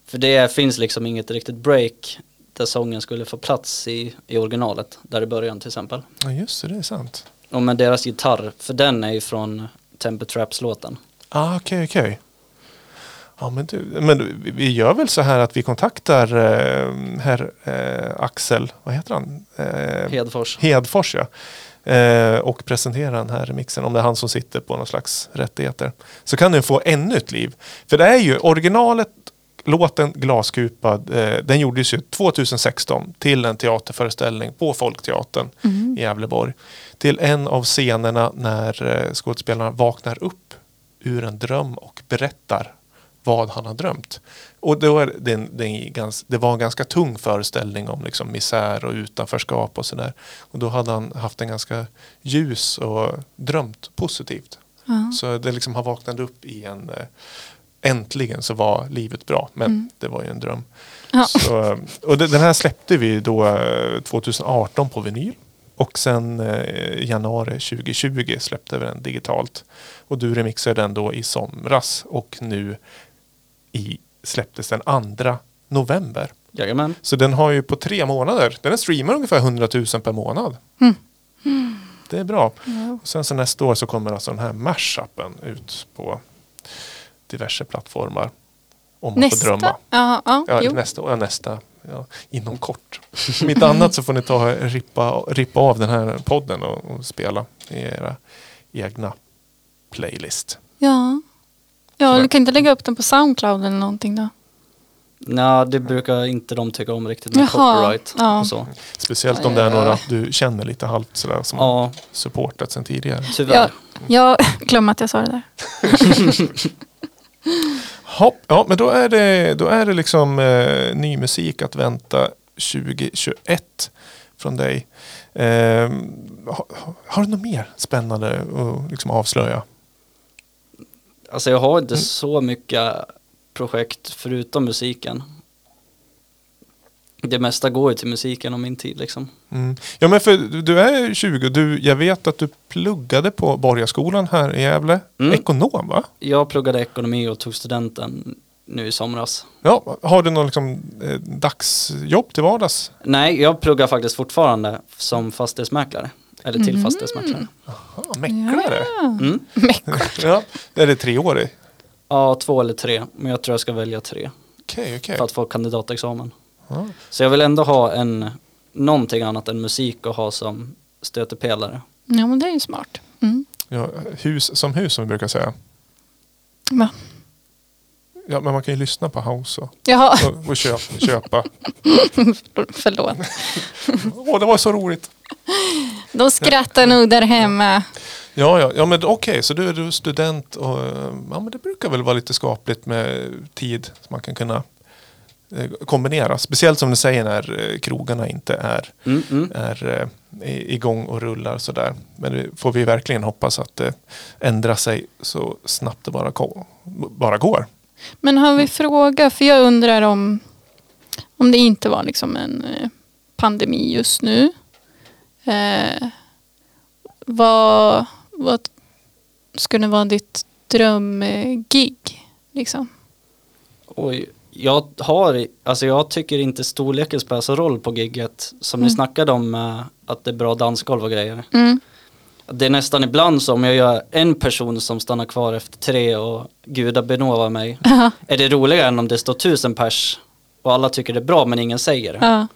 För det finns liksom inget riktigt break där sången skulle få plats i, i originalet. Där i början till exempel. Ja just det, det är sant. Och med deras gitarr, för den är ju från Temper Traps-låten. Ah, okej, okej. Ja, men du, men du, vi- gör väl så här att vi kontaktar eh, herr eh, Axel, vad heter han? Eh, Hedfors. Hedfors ja. Eh, och presenterar den här remixen om det är han som sitter på någon slags rättigheter. Så kan den få ännu ett liv. För det är ju originalet, låten Glaskupad, eh, den gjordes ju 2016 till en teaterföreställning på Folkteatern i Gävleborg. Till en av scenerna när eh, skådespelarna vaknar upp ur en dröm och berättar vad han har drömt. Och då är det, en, det, är en gans, det var en ganska tung föreställning om liksom misär och utanförskap och sådär. Och då hade han haft en ganska ljus och drömt positivt. Ja. Så det liksom har vaknat upp i en eh, Äntligen så var livet bra, men det var ju en dröm. Ja. Så, och det, den här släppte vi då eh, 2018 på vinyl. Och sen eh, januari 2020 släppte vi den digitalt. Och du remixade den då i somras och nu i, släpptes den 2 november. Jajamän. Så den har ju på tre månader, den streamar ungefär 100 000 per månad. Det är bra. Och sen så nästa år så kommer alltså den här mashupen ut på diverse plattformar. Om man får drömma. Nästa? Ja, ja, jo. nästa, ja, nästa ja, inom kort. Om inte annat så får ni ta rippa, rippa av den här podden och, och spela i era egna playlist. Ja. Ja, du kan inte lägga upp den på Soundcloud eller någonting då? Nej, det brukar inte de tycka om riktigt med Jaha, copyright ja. och så. Speciellt om det är några du känner lite halvt sådär som har Ja, supportat sedan tidigare. tyvärr. Ja, jag glömde att jag sa det där. Hopp, ja, men då är det, då är det liksom eh, ny musik att vänta 2021 från dig. Eh, har, har du något mer spännande att liksom avslöja? Alltså jag har Mm. inte så mycket projekt förutom musiken. Det mesta går ju till musiken och min tid liksom. Mm. Ja men för du- är 20, du, jag vet att du pluggade på Borgarskolan här i Gävle. Mm. Ekonom va? Jag pluggade ekonomi och tog studenten nu i somras. Ja, har du någon liksom, eh, dagsjobb till vardags? Nej, jag pluggar faktiskt fortfarande som fastighetsmäklare. Eller till fastighetsmäklare. Ah, mäklare? Mm. Ja. Är det tre år? i? Ja, två eller tre. Men jag tror jag ska välja tre. Okej, okej. För att få kandidatexamen. Ja. Så jag vill ändå ha en, någonting annat än musik och ha som stötepelare. Ja, men det är ju smart. Mm. Ja, hus som hus som vi brukar säga. Va? Ja, men man kan ju lyssna på house och, Jaha, och, och köpa. köpa. förlåt. Åh, det var så roligt. De skrattar nog där hemma. Ja, ja, ja men okej, så du är du student och ja, men det brukar väl vara lite skapligt med tid som man kan kunna kombinera. Speciellt som du säger när eh, krogarna inte är, Mm, mm. är eh, i- igång och rullar sådär. Men det får vi verkligen hoppas att det ändrar sig så snabbt det bara, bara går. Men har vi fråga, för jag undrar om, om det inte var liksom en eh, pandemi just nu. Eh, vad, vad skulle vara ditt drömgig? Liksom? Oj, jag har, alltså jag tycker inte storleken spelar så roll på gigget. Som ni Mm. snackade om eh, att det är bra dansgolv och grejer. Mm. Det är nästan ibland som jag gör en person som stannar kvar efter tre och gudar benåvar mig. Ja, Är det roligare än om det står tusen pers och alla tycker det är bra men ingen säger det? ja.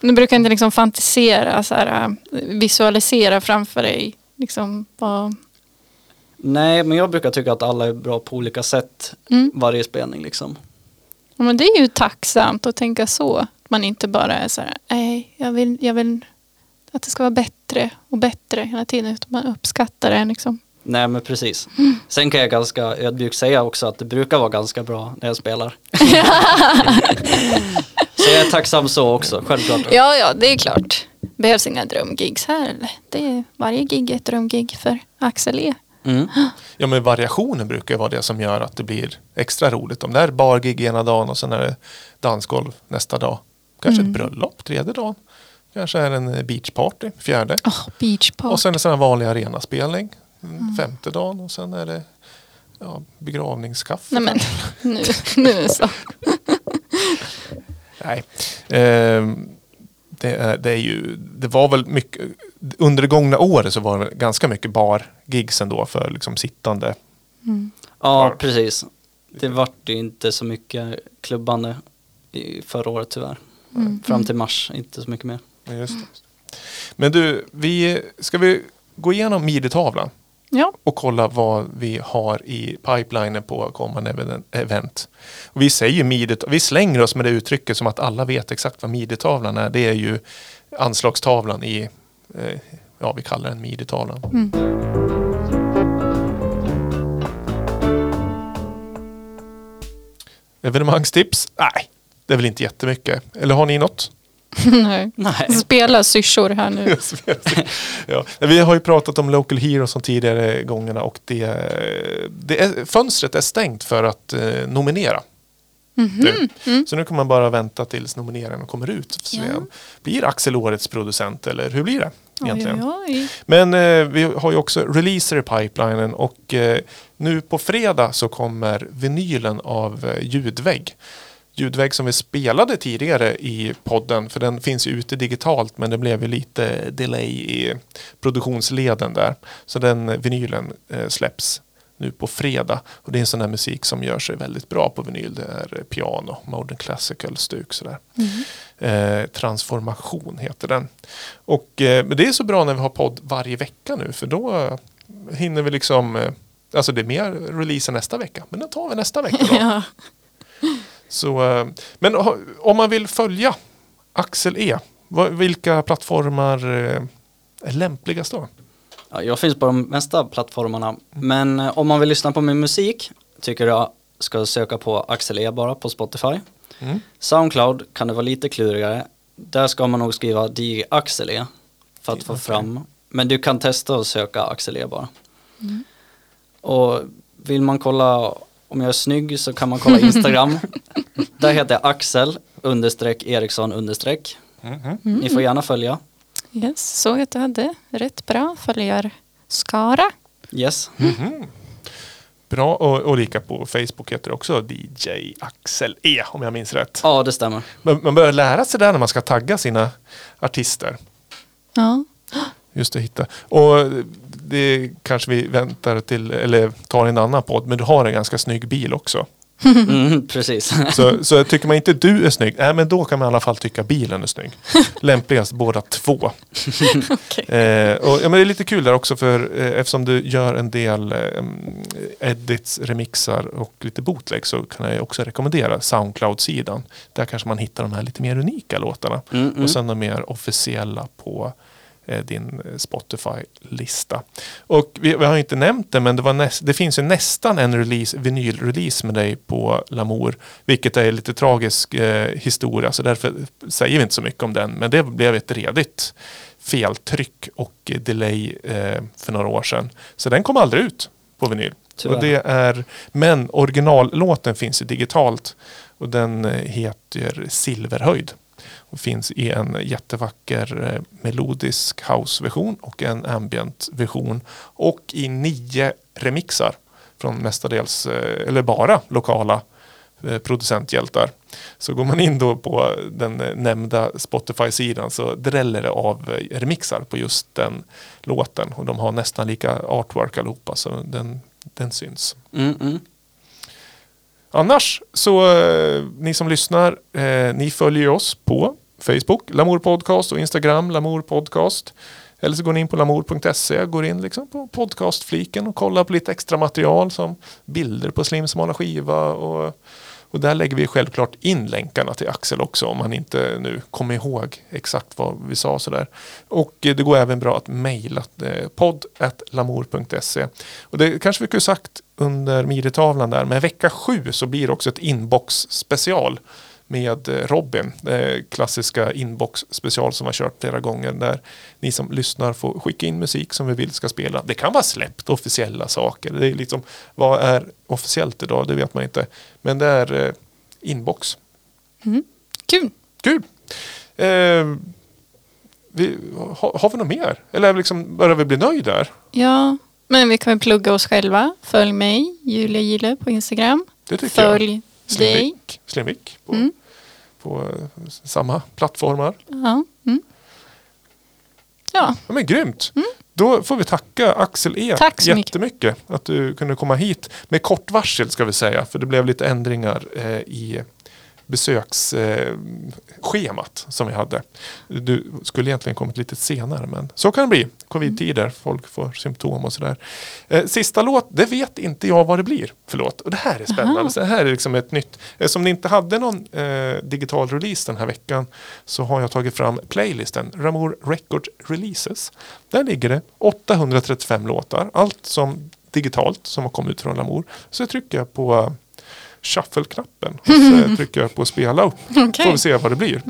Du brukar inte liksom fantisera, så här, eh, visualisera framför dig. Liksom, vad, Nej, men jag brukar tycka att alla är bra på olika sätt mm. varje spelning liksom. Men det är ju tacksamt att tänka så. Att man inte bara är så här, nej, jag vill, jag vill att det ska vara bättre och bättre hela tiden. Utan man uppskattar det liksom. Nej men precis. Sen kan jag ganska ödmjukt säga också att det brukar vara ganska bra när jag spelar. så jag är tacksam så också, självklart. Ja, ja, det är klart. Behövs inga drömgigs här eller? Det är, varje gig är ett drömgig för Axel E. Mm. Ja men variationen brukar vara det som gör att det blir extra roligt. Om det är bargig ena dagen och sen är det dansgolv nästa dag. Kanske ett bröllop tredje dagen. Kanske är det en beachparty fjärde. Oh, beachparty. Och sen en sån här vanlig arenaspelning mm. femte dagen och sen är det ja, begravningskaffe. Nej men, nu, nu så. Nej. Ehm, det, är, det är ju, det var väl mycket, under det gångna året så var det ganska mycket bar-gigs ändå för liksom sittande. Ja, precis. Det vart ju inte så mycket klubbande i förra året tyvärr. Fram till mars, inte så mycket mer. Ja, Just det. Men du, vi, ska vi gå igenom midi-tavlan Ja, och kolla vad vi har i pipelinen på kommande even- event. Och vi säger midi, vi slänger oss med det uttrycket som att alla vet exakt vad midi-tavlan är. Det är ju anslagstavlan i, ja vi kallar den midi-tavlan. Evenemangstips? Nej, det är väl inte jättemycket. Eller har ni något? nej. Nej. Spela syrsor här nu. ja, vi har ju pratat om Local Heroes de tidigare gångerna och det, det är, fönstret är stängt för att eh, nominera. nu. Så nu kommer man bara vänta tills nomineringen kommer ut. Ja. Blir Axel årets producent eller hur blir det egentligen? Oj, oj, oj. Men eh, vi har ju också releaser i pipelinen och eh, nu på fredag så kommer vinylen av eh, Ljudvägg. Ljudvägg som vi spelade tidigare i podden för den finns ju ute digitalt men det blev ju lite delay i produktionsleden där. Så den vinylen eh, släpps nu på fredag och det är en sån här musik som gör sig väldigt bra på vinyl. Det är piano, modern classical stuk sådär. Eh, transformation heter den. Och eh, men det är så bra när vi har podd varje vecka nu för då eh, hinner vi liksom eh, Alltså det är mer releaser nästa vecka men den tar vi nästa vecka då. Ja. Så, eh, men om man vill följa Axel E, vilka plattformar eh, är lämpligast då? Ja, jag finns på de mesta plattformarna. Men eh, om man vill lyssna på min musik tycker jag ska söka på Axel E bara på Spotify. Mm. Soundcloud kan det vara lite klurigare. Där ska man nog skriva DJ Axel E för att få fram. Men du kan testa att söka Axel E bara. Och vill man kolla om jag är snygg så kan man kolla Instagram. Där heter jag Axel understreck Eriksson understreck. Mhm. Ni får gärna följa. Yes, såg att du hade rätt bra följarskara. Yes. Bra och, och lika på Facebook heter det också DJ Axel E om jag minns rätt. Ja, det stämmer. Men man börjar lära sig där när man ska tagga sina artister. Ja. Just att hitta. Och det kanske vi väntar till, eller tar en annan podd, men du har en ganska snygg bil också. Mm, precis. Så, så tycker man inte du är snygg, nej men då kan man i alla fall tycka bilen är snygg. Lämpligast båda två. Eh, och, ja, men det är lite kul där också för eh, eftersom du gör en del eh, edits, remixar och lite bootleg så kan jag också rekommendera Soundcloud-sidan. Där kanske man hittar de här lite mer unika låtarna. Mm, mm. Och sen de mer officiella på din eh, Spotify-lista. Och vi, vi har inte nämnt det men det, näst, det finns ju nästan en release, vinylrelease med dig på Lamour. Vilket är lite tragisk eh, historia så därför säger vi inte så mycket om den. Men det blev ett redigt feltryck och delay eh, för några år sedan. Så den kom aldrig ut på vinyl. Tyvärr. Och det är, men originallåten finns ju digitalt och den eh, heter Silverhöjd och finns i en jättevacker eh, melodisk house-version och en ambient-version och i nio remixar från mestadels, eh, eller bara lokala eh, producenthjältar. Så går man in då på den nämnda Spotify-sidan så dräller det av remixar på just den låten och de har nästan lika artwork allihopa så den, den syns. Mm, mm. Annars så eh, ni som lyssnar, eh, ni följer oss på Facebook, Lamour Podcast och Instagram, Lamour Podcast. Eller så går ni in på lamour.se, går in liksom på podcastfliken och kollar på lite extra material som bilder på slimsmala skiva och Och där lägger vi självklart in länkarna till Axel också om han inte nu kommer ihåg exakt vad vi sa sådär. Och eh, det går även bra att mejla eh, podd.lamour.se. Och det kanske vi kunde sagt under midjetavlan där, men vecka sju så blir det också ett inbox special med eh, Robin. Eh, klassiska inbox special som har kört flera gånger där ni som lyssnar får skicka in musik som vi vill ska spela. Det kan vara släppt officiella saker. Det är liksom, vad är officiellt idag? Det vet man inte. Men det är eh, inbox. Kul. Kul! Eh, vi, har, har vi något mer? Eller liksom, börjar vi bli nöjda där? Ja, men vi kan väl plugga oss själva. Följ mig, Julia Gille på Instagram. Det tycker jag. Följ dig. Slimvik, på, Mm. på eh, samma plattformar. Ja. Mm. Ja, Ja, men grymt! Då får vi tacka Axel E Mm. Tack så mycket. jättemycket att du kunde komma hit med kort varsel ska vi säga. För det blev lite ändringar eh, i besöksschemat eh, schemat som vi hade. Du skulle egentligen kommit lite senare men så kan det bli. Covid-tider, folk får symptom och sådär. Eh, sista låt, det vet inte jag vad det blir för låt. Och det här är spännande. Aha. Så det här är liksom ett nytt. Eftersom ni inte hade någon eh, digital release den här veckan så har jag tagit fram playlisten Ramour Record Releases. Där ligger det 835 låtar. Allt som digitalt som har kommit ut från Lamour. Så trycker jag på eh, shuffle-knappen och så trycker jag på spela upp. okej. Får vi se vad det blir.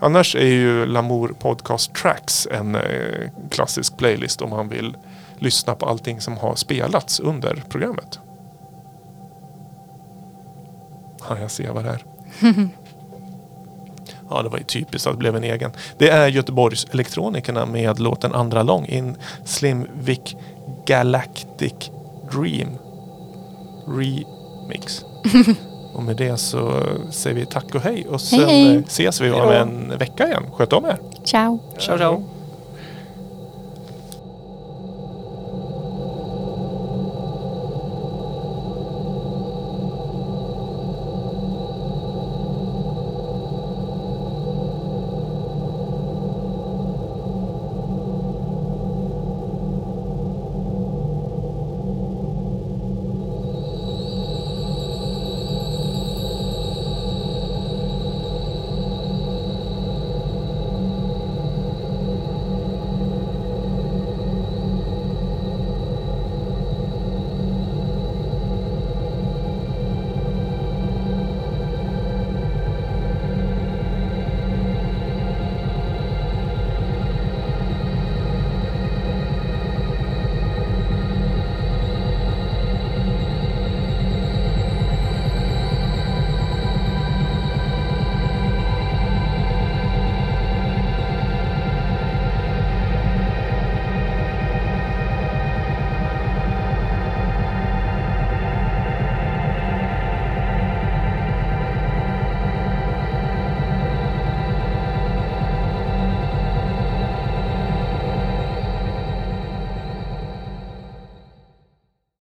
Annars är ju Lamour Podcast Tracks en eh, klassisk playlist om man vill lyssna på allting som har spelats under programmet. Ja, jag ser vad det är. Ja, det var ju typiskt att det blev en egen. Det är Göteborgs Elektronikerna med låten Andra lång in Slim Vic Galactic Dream Remix. och med det så säger vi tack och hej och sen Hej, hej. ses vi om en vecka igen. Sköt om er! Ciao. Ciao ciao.